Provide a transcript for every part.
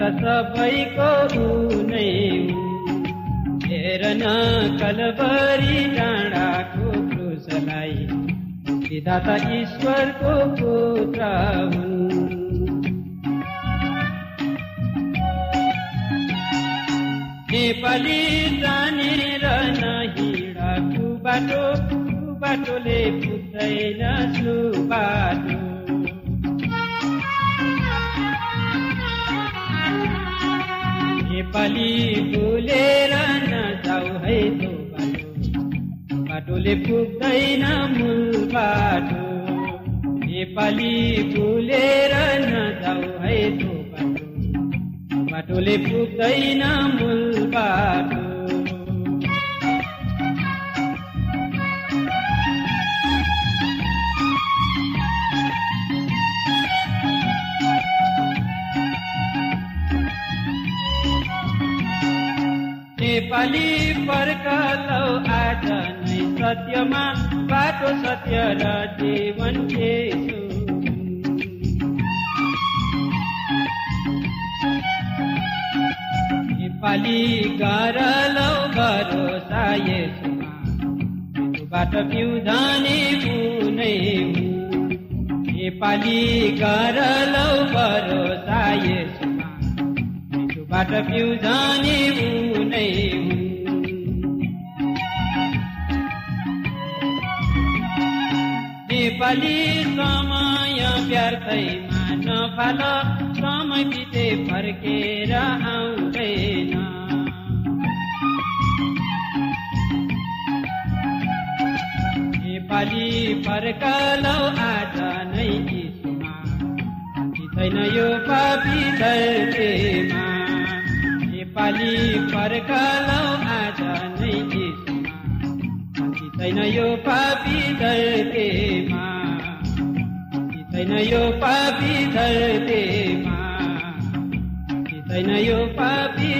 सृष्टिकर्ता सबैको नेपाली बोलेर नजाउ है तो बाटो। बाटोले पुग्दैन मूल बाटो। नेपाली बोलेर नजाउ है तो बाटो। बाटोले पुग्दैन मूल बाटो। नेपाली पर्कलौ आज नै सत्यमा बाटो सत्य र जीवन नेपाली गरलौ भरोसा यसोमा। पिउँदाने कुनै नेपाली गरलौ भरोसा यसो। बाट पिउँजाने उनै नेपाली समय व्यर्थैमा नफाल समय बिते फर्केर आउँदैन नेपाली फर्कलौ आज नै छैन यो पापी धरतीमा फर्कलौ आज नै छैन यो पापी छैन यो पापी छैन यो पापी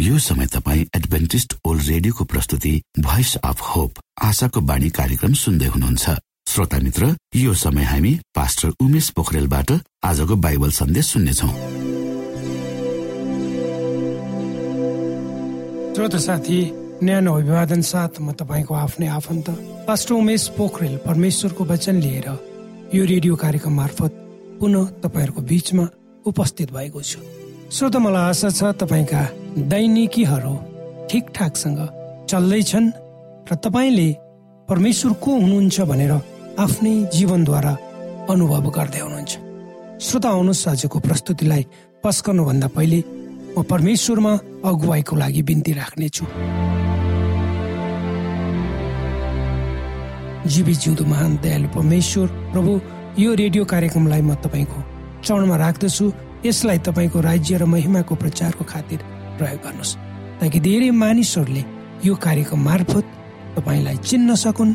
यो समय तपाईँ एडभेन्टिस्ट ओल्ड रेडियोको प्रस्तुति भोइस अफ होप आशाको बाणी कार्यक्रम सुन्दै हुनुहुन्छ। श्रोता मित्र यो समय हामी पास्टर उमेश पोखरेलबाट आजको बाइबल सन्देश सुन्नेछौँ। श्रोत साथी न्यानो अभिवादन साथ म तपाईँको आफ्नै आफन्त पास्टर उमेश पोखरेल परमेश्वरको वचन लिएर यो रेडियो कार्यक्रम मार्फत पुनः तपाईँहरूको बिचमा उपस्थित भएको छु। श्रोत मलाई आशा छ तपाईँका दैनिकीहरू ठिकठाकसँग चल्दैछन् र तपाईँले परमेश्वर को हुनुहुन्छ भनेर आफ्नै जीवनद्वारा अनुभव गर्दै हुनुहुन्छ। श्रोता आउनुहोस् आजको प्रस्तुतिलाई पस्कनुभन्दा पहिले म परमेश्वरमा अगुवाईको लागि बिन्ती राख्नेछु। जीवी जिउँदो महान दयालु परमेश्वर प्रभु यो रेडियो कार्यक्रमलाई म तपाईँको चरणमा राख्दछु। यसलाई तपाईँको राज्य र महिमाको प्रचारको खातिर प्रयोग गर्नुहोस्। ताकि धेरै मानिसहरूले यो कार्यक्रम मार्फत तपाईँलाई चिन्न सकुन्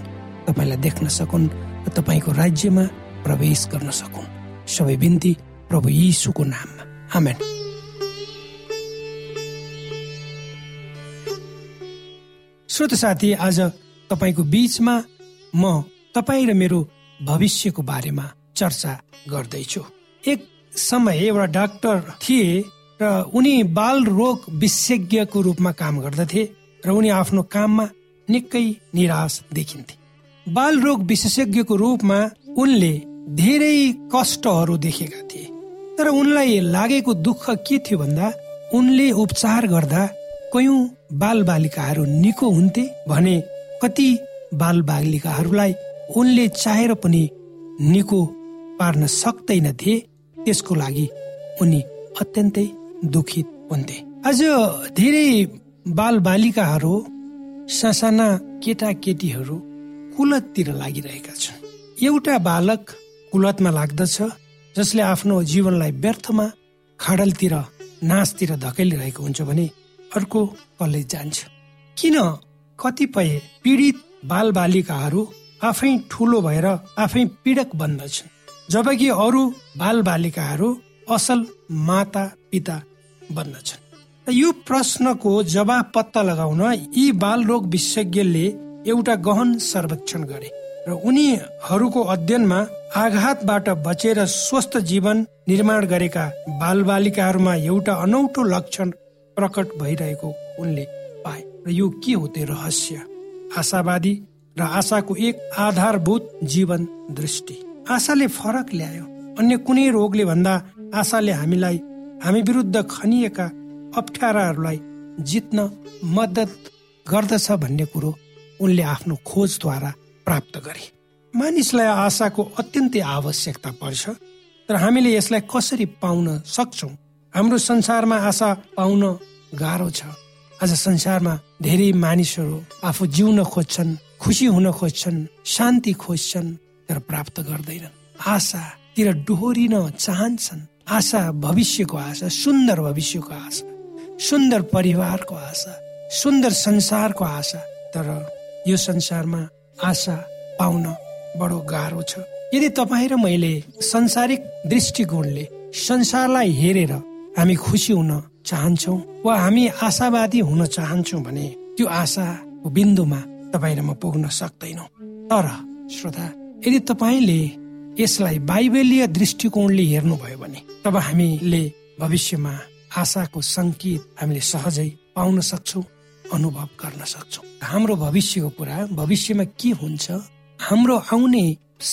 तपाईँलाई देख्न सकुन् र तपाईँको राज्यमा प्रवेश गर्न सकुन्। सबै बिन्ती प्रभु यीशुको नाममा। आमेन। श्रोत साथी आज तपाईँको बीचमा म तपाईँ र मेरो भविष्यको बारेमा चर्चा गर्दैछु। एक समय एउटा डाक्टर थिए र उनी बाल रोग विशेषज्ञको रूपमा काम गर्दथे र उनी आफ्नो काममा निकै निराश देखिन्थे। बाल रोग विशेषज्ञको रूपमा उनले धेरै कष्टहरू देखेका थिए। तर उनलाई लागेको दुःख के थियो भन्दा उनले उपचार गर्दा कयौं बाल बालिकाहरू निको हुन्थे भने कति बाल बालिकाहरूलाई उनले चाहेर पनि निको पार्न सक्दैनथे त्यसको लागि उनी अत्यन्तै दुखित हुन्थे। आज धेरै बाल बालिकाहरू ससाना केटा केटीहरू कुलततिर लागिरहेका छन्। एउटा बालक कुलतमा लाग्दछ जसले आफ्नो जीवनलाई व्यर्थमा खाडलतिर नाचतिर धकेलिरहेको हुन्छ भने अर्को कलेज जान्छ। किन? कतिपय पीडित बाल बालिकाहरू आफै ठुलो भएर आफै पीडक बन्दछन् जबकि अरू बाल बालिकाहरू असल माता पिता बन्दछन् यो प्रश्नको जवाब पत्ता लगाउन यी बाल रोग विशेषज्ञले एउटा गहन सर्वेक्षण गरे र उनीहरूको अध्ययनमा आघातबाट बचेर स्वस्थ जीवन निर्माण गरेका बाल बालिकाहरूमा एउटा अनौठो लक्षण प्रकट भइरहेको उनले पाए। र यो के हो त्यो रहस्य? आशावादी र आशाको एक आधारभूत जीवन दृष्टि। आशाले फरक ल्यायो। अन्य कुनै रोगले भन्दा आशाले हामीलाई हामी विरुद्ध खनिएका अप्ठ्याराहरूलाई जित्न मद्दत गर्दछ भन्ने कुरो उनले आफ्नो खोजद्वारा प्राप्त गरे। मानिसलाई आशाको अत्यन्तै आवश्यकता पर्छ तर हामीले यसलाई कसरी पाउन सक्छौ? हाम्रो संसारमा आशा पाउन गाह्रो छ। आज संसारमा धेरै मानिसहरू आफू जिउन खोज्छन् खुसी हुन खोज्छन् शान्ति खोज्छन् तर प्राप्त गर्दैनन्। आशातिर डोहोरिन चाहन्छन्। आशा भविष्यको आशा सुन्दर भविष्यको आशा सुन्दर परिवारको आशा सुन्दर संसारको आशा तर यो संसारमा आशा पाउन बडो गाह्रो छ। यदि तपाईँ र मैले संसारिक दृष्टिकोणले संसारलाई हेरेर हामी खुसी हुन चाहन्छौ वा हामी आशावादी हुन चाहन्छौ भने त्यो आशाको बिन्दुमा तपाईँ र म पुग्न सक्दैनौ। तर श्रोता यदि तपाईँले यसलाई बाइबलीय दृष्टिकोणले हेर्नुभयो भने तब हामीले भविष्यमा आशाको संकेत हामीले सहजै पाउन सक्छौ अनुभव गर्न सक्छौ। हाम्रो भविष्यको कुरा भविष्यमा के हुन्छ हाम्रो आउने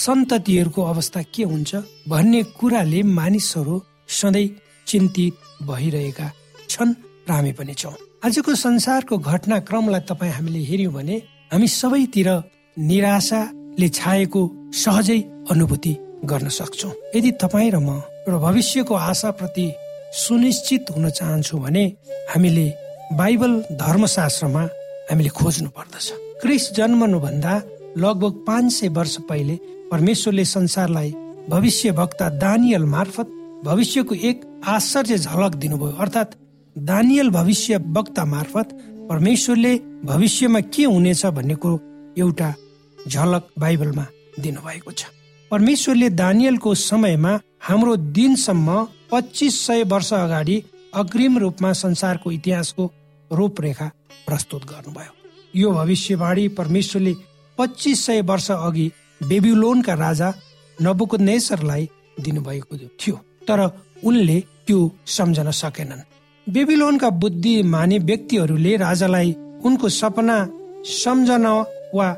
सन्ततिहरूको अवस्था के हुन्छ भन्ने कुराले मानिसहरू सधैँ चिन्तित भइरहेका छन् र हामी पनि छौँ। आजको संसारको घटनाक्रमलाई तपाईँ हामीले हेऱ्यौँ भने हामी सबैतिर निराशाले छाएको सहजै अनुभूति गर्न सक्छौँ। यदि तपाईँ र म एउटा भविष्यको आशाप्रति सुनिश्चित हुन चाहन्छौँ भने हामीले बाइबल धर्मशास्त्रमा हामीले खोज्नु पर्दछ। क्रिस जन्मनुभन्दा लगभग पाँच सय वर्ष पहिले परमेश्वरले संसारलाई भविष्य वक्ता दानियल मार्फत भविष्यको एक आश्चर्य झलक दिनुभयो। अर्थात् दानियल भविष्य वक्ता मार्फत परमेश्वरले भविष्यमा के हुनेछ भन्ने कुरो एउटा झलक बाइबलमा दिनुभएको छ। परमेश्वरले दानियलको समयमा हाम्रो दिनसम्म पच्चिस सय वर्ष अगाडि अग्रिम रूपमा संसारको इतिहासको रूपरेखा प्रस्तुत गर्नुभयो। यो भविष्यवाणी परमेश्वरले पच्चिस सय वर्ष अघि बेबिलोनका राजा नबुकुनेश्वरलाई दिनुभएको थियो। तर उनले त्यो सम्झन सकेनन्। बेबिलोनका बुद्धि माने व्यक्तिहरूले राजालाई उनको सपना सम्झन वा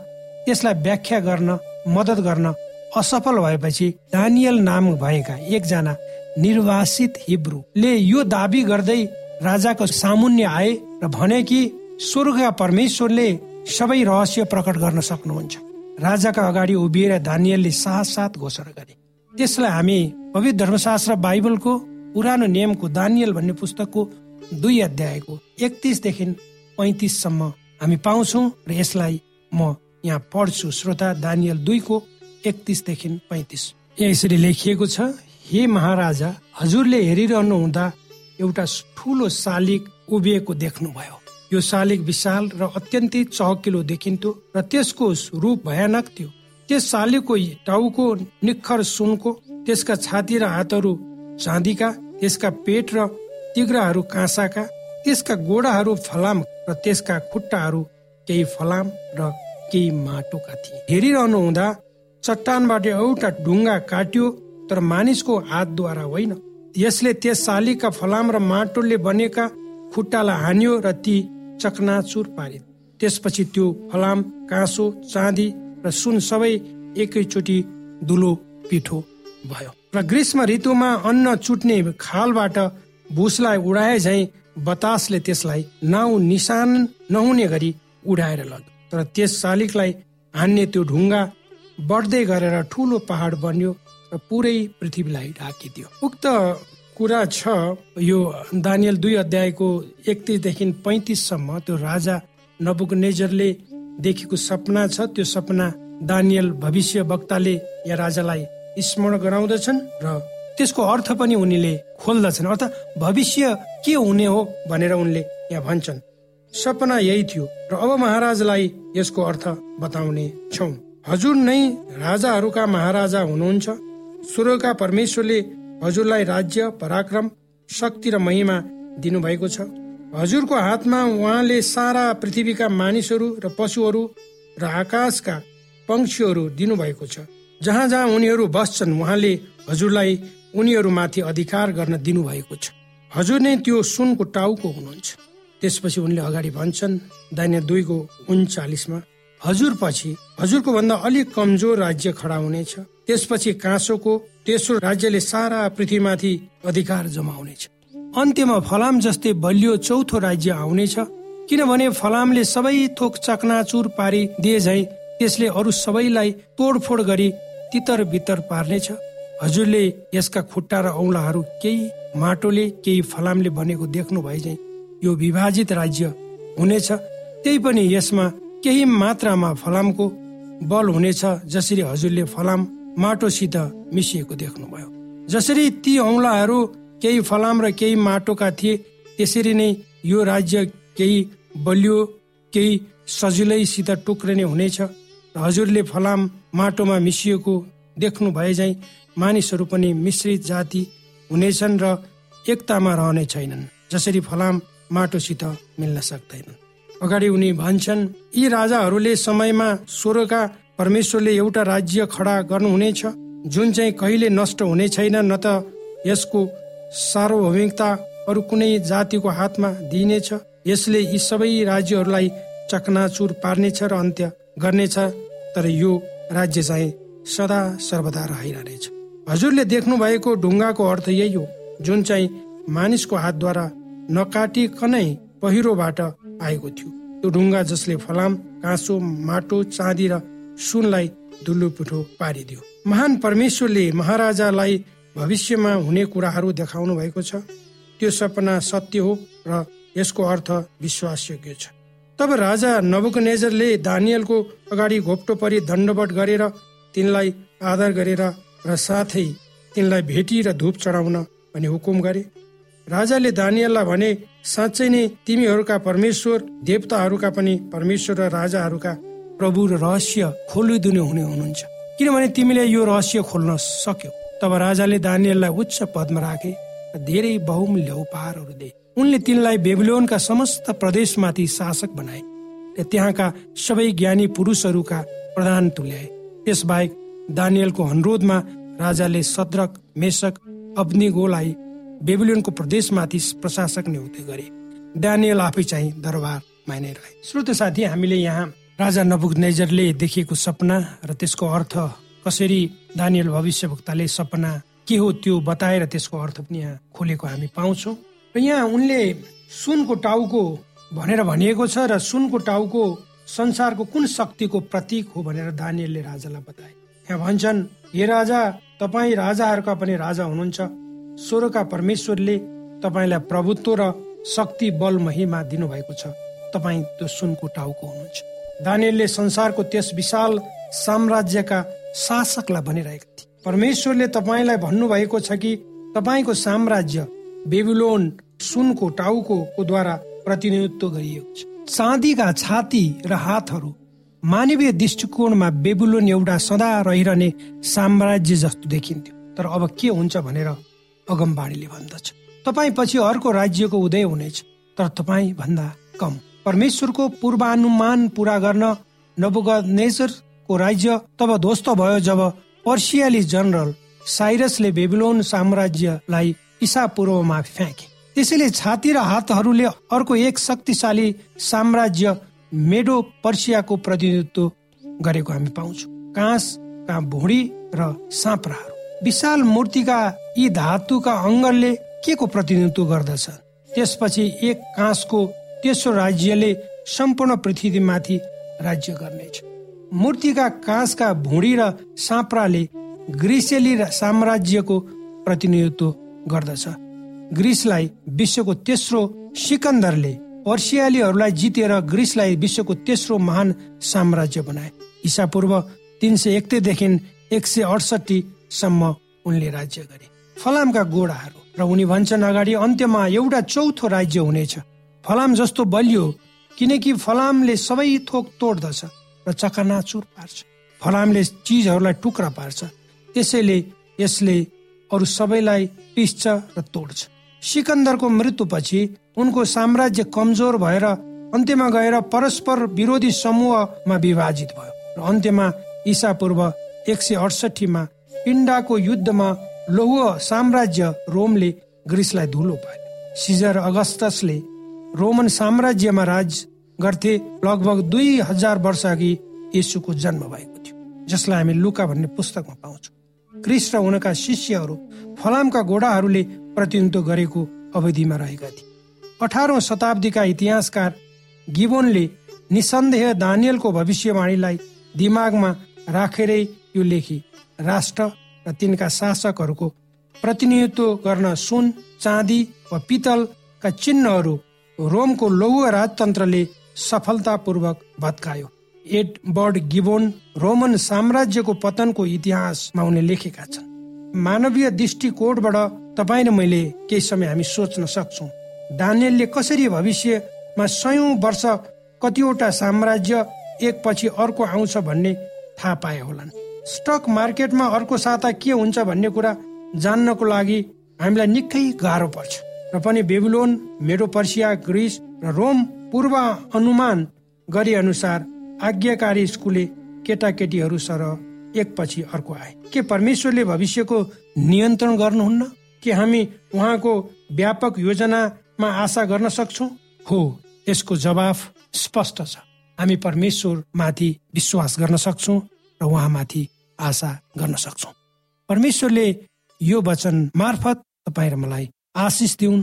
त्यसलाई व्याख्या गर्न मदत गर्न असफल भएपछि दानियल नाम भएका एकजना निर्वासित हिब्रूले यो दावी गर्दै राजाको सामुन्य आए र भने कि स्वर्ग परमेश्वरले सबै रहस्य प्रकट गर्न सक्नुहुन्छ। राजाका अगाडि उभिएर दानियलले साथ साथ घोषणा गरे। त्यसलाई हामी पवित्र धर्मशास्त्र बाइबलको पुरानो नियमको दानियल भन्ने पुस्तकको दुई अध्यायको एकतिसदेखि पैतिससम्म हामी पाउँछौँ र यसलाई म यहाँ पढ्छु। श्रोता दानियल दुईको एकतिसदेखि पैतिस। यहाँ यसरी लेखिएको छ हे महाराजा हजुरले हेरिरहनु हुँदा एउटा ठुलो शालिग उभिएको देख्नुभयो। यो शालिग विशाल र अत्यन्तै चहकिलो देखिन्थ्यो र त्यसको रूप भयानक थियो। त्यस शालिगको टाउको निखर सुनको त्यसका छाती र हातहरू चाँदीका त्यसका पेट र तिग्राहरू काँसाका त्यसका गोडाहरू फलाम र त्यसका खुट्टाहरू केही फलाम र केही माटोका थिए। हेरिरहनु हुँदा चट्टानबाट एउटा ढुङ्गा काट्यो तर मानिसको हातद्वारा होइन। यसले त्यस शालिगका फलाम र माटोले बनेका खुट्टालाई हान्यो र ती चकनाचुर पारे त्यसपछि त्यो फलाम काँसो चाँदी र सुन सबै एकैचोटि दुलो पिठो भयो। र ग्रीष्म ऋतुमा अन्न चुट्ने खालबाट भुसलाई उडाए झै बतासले त्यसलाई नाउ निशान नहुने गरी उडाएर लग्यो। तर त्यस शालिगलाई हान्ने त्यो ढुङ्गा बढ्दै गरेर ठुलो पहाड बन्यो र पुरै पृथ्वीलाई ढाकिदियो। उक्त कुरा छ यो दानियल दुई अध्यायको एकतिसदेखि पैतिससम्म त्यो राजा नबुक नेजरले देखेको सपना छ त्यो सपना दानियल भविष्य वक्ताले या राजालाई स्मरण गराउँदछन् र त्यसको अर्थ पनि उनीले खोल्दछन्। अर्थात् भविष्य के हुने हो भनेर उनले यहाँ भन्छन्। सपना यही थियो र अब महाराजलाई यसको अर्थ बताउने छौ। हजुर नै राजाहरूका महाराजा हुनुहुन्छ। स्वर्गका परमेश्वरले हजुरलाई राज्य पराक्रम शक्ति र महिमा दिनुभएको छ। हजुरको हातमा उहाँले सारा पृथ्वीका मानिसहरू र पशुहरू र आकाशका पंक्षीहरू दिनुभएको छ। जहाँ जहाँ उनीहरू बस्छन् उहाँले हजुरलाई उनीहरूमाथि अधिकार गर्न दिनुभएको छ। हजुर नै त्यो सुनको टाउको हुनुहुन्छ। त्यसपछि उनले अगाडि भन्छन् दैन्य दुईको उन्चालिसमा हजुर पछि हजुरको भन्दा अलिक कमजोर राज्य खडा हुनेछ। त्यसपछि काँसोको तेस्रो राज्यले सारा पृथ्वीमाथि अधिकार जमाउनेछ। अन्त्यमा फलाम जस्तै बलियो चौथो राज्य आउनेछ। किनभने फलामले सबै थोक चकनाचुर पारी दिए झै त्यसले अरू सबैलाई तोडफोड गरी तितर बितर पार्नेछ। हजुरले यसका खुट्टा र औलाहरू केही माटोले केही फलामले बनेको देख्नु भए झै यो विभाजित राज्य हुनेछ। त्यही पनि यसमा केही मात्रामा फलामको बल हुनेछ जसरी हजुरले फलाम माटोसित मिसिएको देख्नुभयो। जसरी ती औंलाहरू केही फलाम र केही माटोका थिए। त्यसरी नै यो राज्य केही बलियो केही सजिलैसित टुक्रिने हुनेछ हजुरले फलाम माटोमा मिसिएको देख्नु भए झै मानिसहरू पनि मिश्रित जाति हुनेछन् र एकतामा रहने छैनन् जसरी फलाम माटोसित मिल्न सक्दैनन्। अगाडि उनी भन्छन् यी राजाहरूले समयमा स्वर्गका परमेश्वरले एउटा राज्य खडा गर्नुहुनेछ जुन चाहिँ कहिले नष्ट हुने छैन न त यसको सार्वभौमिकता अरू कुनै जातिको हातमा दिइनेछ। यसले यी सबै राज्यहरूलाई चकनाचुर पार्नेछ र अन्त्य गर्नेछ तर यो राज्य चाहिँ सदा सर्वदा रहिरहनेछ। हजुरले देख्नु भएको ढुङ्गाको अर्थ यही हो जुन चाहिँ मानिसको हातद्वारा नकाटिकनै पहिरोबाट आएको थियो। त्यो ढुङ्गा जसले फलाम काँसो माटो चाँदी र सुनलाई पिठो पारिदियो। महान परमेश्वरले महाराजालाई भविष्यमा हुने कुराहरू देखाउनु भएको छ। त्यो सपना सत्य हो र यसको अर्थ विश्वासयोग्य छ। तब राजा नबुकनेजरले दानियलको अगाडि घोप्टो परि दण्डवट गरेर तिनलाई आदर गरेर र साथै तिनलाई भेटी र धुप चढाउन पनि हुकुम गरे। राजाले दानियललाई भने साँच्चै नै तिमीहरूका परमेश्वर देवताहरूका पनि परमेश्वर र राजाहरूका प्रभु र रहस्य खोलिदिने हुने हुनुहुन्छ। किनभने तिमीले यो रहस्य खोल्न सक्यो। तब राजाले दानियललाई उच्च पदमा राखे धेरै बहुमूल्य उपहारहरू दिए। उनले तिनलाई बेबिलोनका समस्त प्रदेशमाथि शासक बनाए र त्यहाँका सबै ज्ञानी पुरुषहरूका प्रधान तुल्याए। त्यसबाहेक दानियलको अनुरोधमा राजाले सद्रक मेसक अग्निगोलाई बेबिलोनको प्रदेशमाथि प्रशासक नियुक्त गरे। डानियल आफै चाहिँ दरबारमा नै रहे। श्रोत साथी हामीले यहाँ राजा नबुक नेजरले देखिएको सपना र त्यसको अर्थ कसरी दानियल भविष्यवक्ताले सपना के हो त्यो बताएर त्यसको अर्थ पनि यहाँ खोलेको हामी पाउँछौँ। र यहाँ उनले सुनको टाउको भनेर भनिएको छ र सुनको टाउको संसारको कुन शक्तिको प्रतीक हो भनेर दानियलले राजालाई बताए। यहाँ भन्छन् हे राजा तपाईँ राजाहरूका पनि राजा हुनुहुन्छ। स्वर्गका परमेश्वरले तपाईँलाई प्रभुत्व र शक्ति बल महिमा दिनुभएको छ। तपाईँ त्यो सुनको टाउको हुनुहुन्छ। दानियलले संसारको त्यस विशाल साम्राज्यका शासकलाई भनिरहेका थिए। परमेश्वरले तपाईँलाई भन्नुभएको छ कि तपाईँको साम्राज्य बेबिलोन सुनको टाउको द्वारा प्रतिनिधित्व गरिएको छ। चाँदीका छाती र हातहरू मानवीय दृष्टिकोणमा बेबुलोन एउटा सदा रहिरहने साम्राज्य जस्तो देखिन्थ्यो। तर अब के हुन्छ भनेर अगमबाणीले भन्दछ। तपाईँ पछि अर्को राज्यको उदय हुनेछ तर तपाईँ भन्दा कम। परमेश्वरको पूर्वानुमान पूरा गर्न नबुगनेजरको राज्य तब ध्वस्त भयो जब पर्सियाली जनरल साइरसले बेबिलोन साम्राज्यलाई इसा पूर्वमा फ्याँके। त्यसैले छाती र हातहरूले अर्को एक शक्तिशाली साम्राज्य मेडो पर्सियाको प्रतिनिधित्व गरेको हामी पाउँछौँ। काँसका भुँडी र साँप्राहरू। विशाल मूर्तिका यी धातुका अङ्गले के को प्रतिनिधित्व गर्दछ? त्यसपछि एक काँसको तेस्रो राज्यले सम्पूर्ण पृथ्वीमाथि राज्य गर्नेछ। मूर्तिका काँसका भुँडी र साँप्राले ग्रिसेली साम्राज्यको प्रतिनिधित्व गर्दछ। ग्रिसलाई विश्वको तेस्रो सिकन्दरले पर्सियालीहरूलाई जितेर ग्रिसलाई विश्वको तेस्रो महान साम्राज्य बनाए। ईसा पूर्व तिन सय एकदेखि एक सय अडसठीसम्म उनले राज्य गरे। फलामका गोडाहरू र उनी भन्छन् अगाडि अन्त्यमा एउटा चौथो राज्य हुनेछ। फलाम जस्तो बलियो किनकि फलामले सबै थोक तोड्दछ। र चकानाचुर पार्छ। फलामले चिजहरूलाई टुक्रा पार्छ। त्यसैले यसले अरू सबैलाई पिस्छ र तोड्छ। सिकन्दरको मृत्युपछि उनको साम्राज्य कमजोर भएर अन्त्यमा गएर परस्पर विरोधी समूहमा विभाजित भयो र अन्त्यमा ईसा पूर्व एक सय अडसठीमा पिण्डाको युद्धमा लौह साम्राज्य रोमले ग्रिसलाई धुलो पायो सिजर अगस्तसले रोमन साम्राज्यमा राज गर्थे लगभग दुई हजार वर्ष अघि यसुको जन्म भएको थियो जसलाई हामी लुका भन्ने पुस्तकमा पाउँछौँ। क्रिस र उनका शिष्यहरू फलामका घोडाहरूले प्रतिनिधित्व गरेको अवधिमा रहेका थिए। अठारौँ शताब्दीका इतिहासकार गिबोनले निसन्देह दानियलको भविष्यवाणीलाई दिमागमा राखेरै यो लेखी राष्ट्र र तिनका शासकहरूको प्रतिनिधित्व गर्न सुन चाँदी वा पितलका चिन्हहरू रोमको लौह राजतन्त्रले सफलतापूर्वक भत्कायो। एडबर्ड गिबोन रोमन साम्राज्यको पतनको इतिहासमा उनले लेखेका छन्। मानवीय दृष्टिकोणबाट तपाईँ र मैले केही समय हामी सोच्न सक्छौ। दानियलले कसरी भविष्यमा सयौं वर्ष कतिवटा साम्राज्य एकपछि अर्को आउँछ भन्ने थाहा पाए होलान्। स्टक मार्केटमा अर्को साता के हुन्छ भन्ने कुरा जान्नको लागि हामीलाई निकै गाह्रो पर्छ। र पनि बेबिलोन मेडो पर्सिया ग्रिस र रोम पूर्व अनुमान गरे अनुसार आज्ञाकारी स्कुले केटाकेटीहरू सर एकपछि अर्को आए। के परमेश्वरले भविष्यको नियन्त्रण गर्नुहुन्न? के हामी उहाँको व्यापक योजनामा आशा गर्न सक्छौ? हो यसको जवाफ स्पष्ट छ। हामी परमेश्वर माथि विश्वास गर्न सक्छौ र उहाँमाथि आशा गर्न सक्छौ। परमेश्वरले यो वचन मार्फत तपाईँ र मलाई आशिष दिउन्।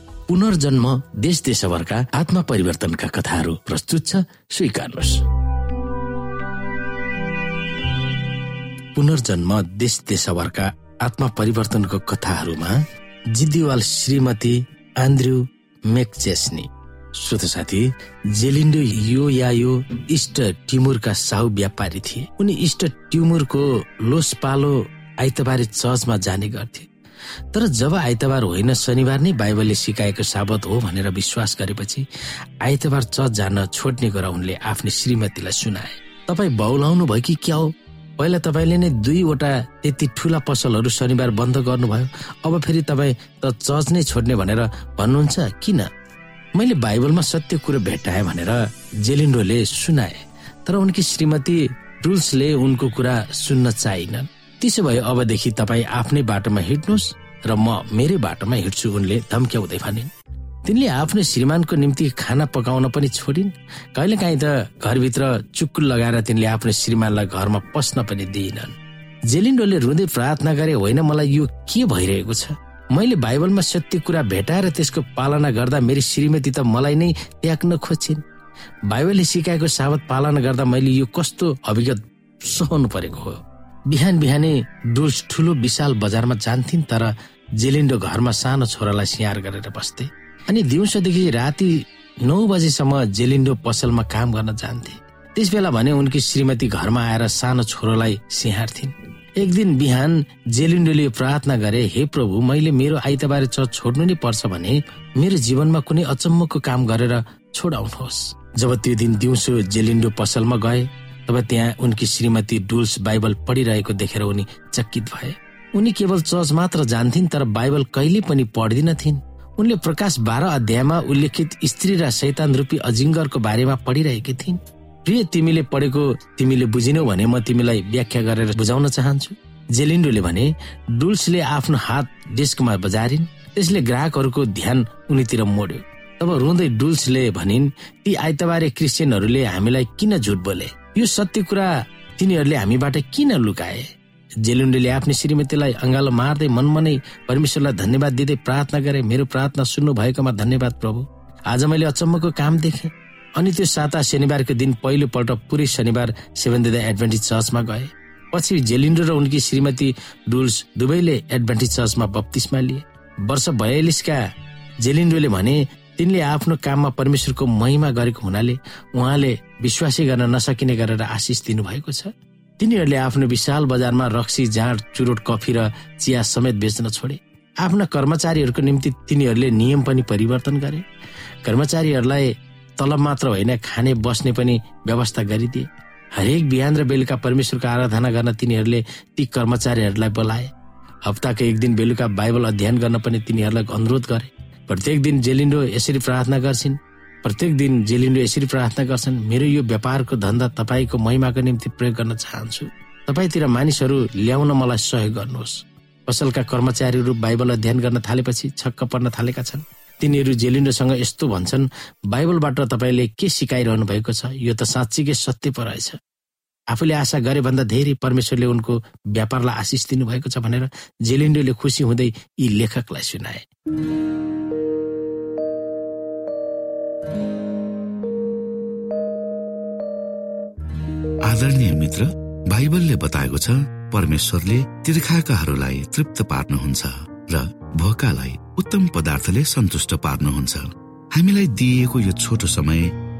पुनर्जन्म देश देशभरका आत्मा परिवर्तनका कथाहरू प्रस्तुत छ स्वीकार्नुहोस्। पुनर्जन्म देश देशभरका आत्मा परिवर्तनको कथाहरूमा जिद्दिवाल श्रीमती आन्द्रु मेकचेस्नी श्रोत साथी जेलिन्डो यो या यो इष्ट टिमुरका साहु व्यापारी थिए। उनी इष्ट टिमुरको लोसपालो आइतबारे चर्चमा जाने गर्थे। तर जब आइतबार होइन शनिबार नै बाइबलले सिकाएको साबत हो भनेर विश्वास गरेपछि आइतबार चर्च जान छोड्ने कुरा उनले आफ्नो श्रीमतीलाई सुनाए। तपाईँ बौलाउनु भयो कि क्या हो? पहिला तपाईँले नै दुईवटा त्यति ठुला पसलहरू शनिबार बन्द गर्नुभयो अब फेरि तपाईँ त चर्च नै छोड्ने भनेर भन्नुहुन्छ किन? मैले बाइबलमा सत्य कुरो भेटाएँ भनेर जेलिन्डोले सुनाए तर उनकी श्रीमती रुल्सले उनको कुरा सुन्न चाहिनन् त्यसो भए अबदेखि तपाईँ आफ्नै बाटोमा हिँड्नुहोस् र म मेरै बाटोमा हिँड्छु उनले धम्क्याउँदै भनिन्। तिनले आफ्नो श्रीमानको निम्ति खाना पकाउन पनि छोडिन्। कहिलेकाहीँ त घरभित्र चुक्कुल लगाएर तिनले आफ्नो श्रीमानलाई घरमा पस्न पनि दिइनन्। जेलिन्डोले रुँदै प्रार्थना गरे होइन मलाई यो के भइरहेको छ? मैले बाइबलमा सत्य कुरा भेटाएर त्यसको पालना गर्दा मेरी श्रीमती त मलाई नै त्याग्न खोज्छिन् बाइबलले सिकाएको साबत पालना गर्दा मैले यो कस्तो अभिगत सहनु परेको हो? बिहान बिहानै डुल्स ठुलो विशाल बजारमा जान्थिन् तर जेलिन्डो घरमा सानो छोरालाई स्याहार गरेर बस्थे। अनि दिउँसोदेखि राति नौ बजेसम्म जेलिन्डो पसलमा काम गर्न जान्थे। त्यस बेला भने उनकी श्रीमती घरमा आएर सानो छोरोलाई स्याहार्थिन् एक दिन बिहान जेलिन्डोले प्रार्थना गरे हे प्रभु मैले मेरो आइतबारे चर्च छोड्नु नै पर्छ भने मेरो जीवनमा कुनै अचम्मको काम गरेर छोडाउनुहोस्। जब त्यो दिन दिउँसो जेलिन्डो पसलमा गए तब त्यहाँ उनकी श्रीमती डुल्स बाइबल पढिरहेको देखेर उनी चकित भए। उनी केवल चर्च मात्र जान्थिन् तर बाइबल कहिले पनि पढ्दिनथिन्। उनले प्रकाश बाह्र अध्यायमा उल्लेखित स्त्री र शैतान रूपी अजिङ्गरको बारेमा पढिरहेकी थिइन्। प्रिय तिमीले पढेको तिमीले बुझिनौ भने म तिमीलाई व्याख्या गरेर बुझाउन चाहन्छु। जेलिन्डोले भने डुल्सले आफ्नो हात डेस्कमा बजारिन्। त्यसले ग्राहकहरूको ध्यान उनीतिर मोड्यो। तब रुँदै डुल्सले भनिन् ती आइतबारे क्रिस्चियनहरूले हामीलाई किन झुट बोले? यो सत्य कुरा तिनीहरूले हामीबाट किन लुकाए? जेलुन्डीले आफ्नो श्रीमतीलाई अङ्गालो मार्दै मनमनै परमेश्वरलाई धन्यवाद दिँदै प्रार्थना गरे मेरो प्रार्थना सुन्नु भएकोमा धन्यवाद प्रभु। आज मैले अचम्मको काम देखेँ अनि त्यो साता शनिबारको दिन पहिलो पल्ट पुरै शनिबार सेभेन द एडभान्टेज चर्चमा गए। पछि जेलिन्डो र उनकी श्रीमती डुल्स दुवैले एडभान्टेज चर्चमा बत्तिसमा लिए। वर्ष बयालिसका जेलिन्डोले भने तिनले आफ्नो काममा परमेश्वरको महिमा गरेको हुनाले उहाँले विश्वासै गर्न नसकिने गरेर आशिष दिनुभएको छ। तिनीहरूले आफ्नो विशाल बजारमा रक्सी जाँड चुरोट कफी र चिया समेत बेच्न छोडे। आफ्ना कर्मचारीहरूको निम्ति तिनीहरूले नियम पनि परिवर्तन गरे। कर्मचारीहरूलाई तलब मात्र होइन खाने बस्ने पनि व्यवस्था गरिदिए। हरेक बिहान र बेलुका परमेश्वरको आराधना गर्न तिनीहरूले ती कर्मचारीहरूलाई बोलाए। हप्ताको एक दिन बेलुका बाइबल अध्ययन गर्न पनि तिनीहरूलाई अनुरोध गरे। प्रत्येक दिन जेलिन्डो यसरी प्रार्थना गर्छिन्। प्रत्येक दिन जेलिन्डो यसरी प्रार्थना गर्छन्। मेरो यो व्यापारको धन्दा तपाईँको महिमाको निम्ति प्रयोग गर्न चाहन्छु। तपाईँतिर मानिसहरू ल्याउन मलाई सहयोग गर्नुहोस्। पसलका कर्मचारीहरू बाइबल अध्ययन गर्न थालेपछि छक्क पर्न थालेका छन्। तिनीहरू जेलिन्डोसँग यस्तो भन्छन् बाइबलबाट तपाईँले के सिकाइरहनु भएको छ? यो त साँच्चीकै सत्य पो रहेछ। आफूले आशा गरे भन्दा धेरै परमेश्वरले उनको व्यापारलाई आशिष दिनुभएको छ भनेर जेलिन्डोले खुसी हुँदै यी लेखकलाई सुनाए। आदरणीय मित्र बाइबलले बताएको छ परमेश्वरले तीर्खाकाहरूलाई तृप्त पार्नुहुन्छ र भोकालाई उत्तम पदार्थले सन्तुष्ट पार्नुहुन्छ। हामीलाई दिइएको यो छोटो समय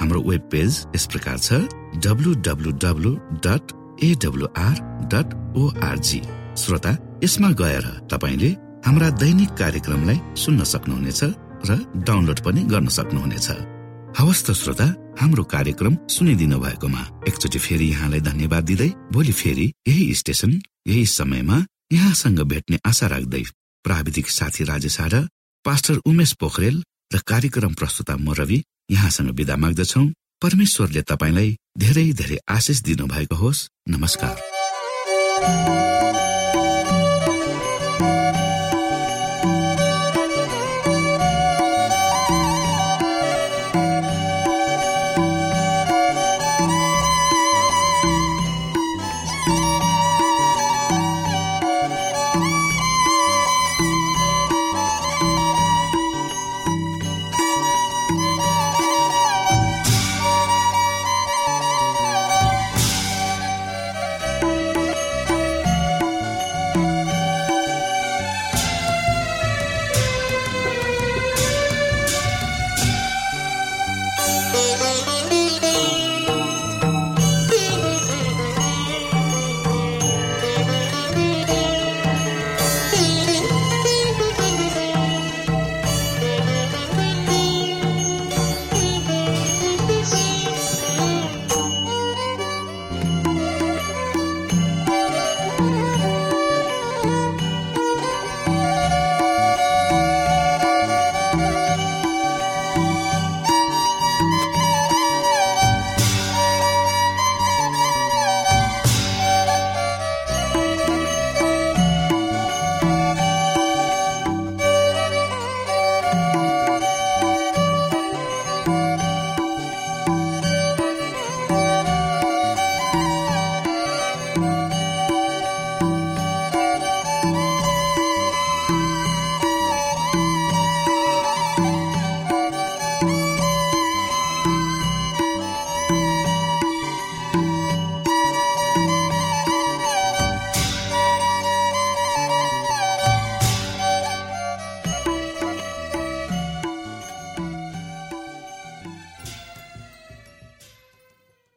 हाम्रो वेब पेज यस प्रकार छ W dot AWR dot ORG श्रोता यसमा गएर तपाईँले हाम्रा दैनिक कार्यक्रमलाई सुन्न सक्नुहुनेछ र डाउनलोड पनि गर्न सक्नुहुनेछ। हवस् त श्रोता हाम्रो कार्यक्रम सुनिदिनु भएकोमा एकचोटि फेरि यहाँलाई धन्यवाद दिँदै भोलि फेरि यही स्टेशन यही समयमा यहाँसँग भेट्ने आशा राख्दै प्राविधिक साथी राजेश पास्टर उमेश पोखरेल र कार्यक्रम प्रस्तुता म रवि यहाँसँग विदा माग्दछौ। परमेश्वरले तपाईँलाई धेरै धेरै आशिष दिनु भएको होस्। नमस्कार।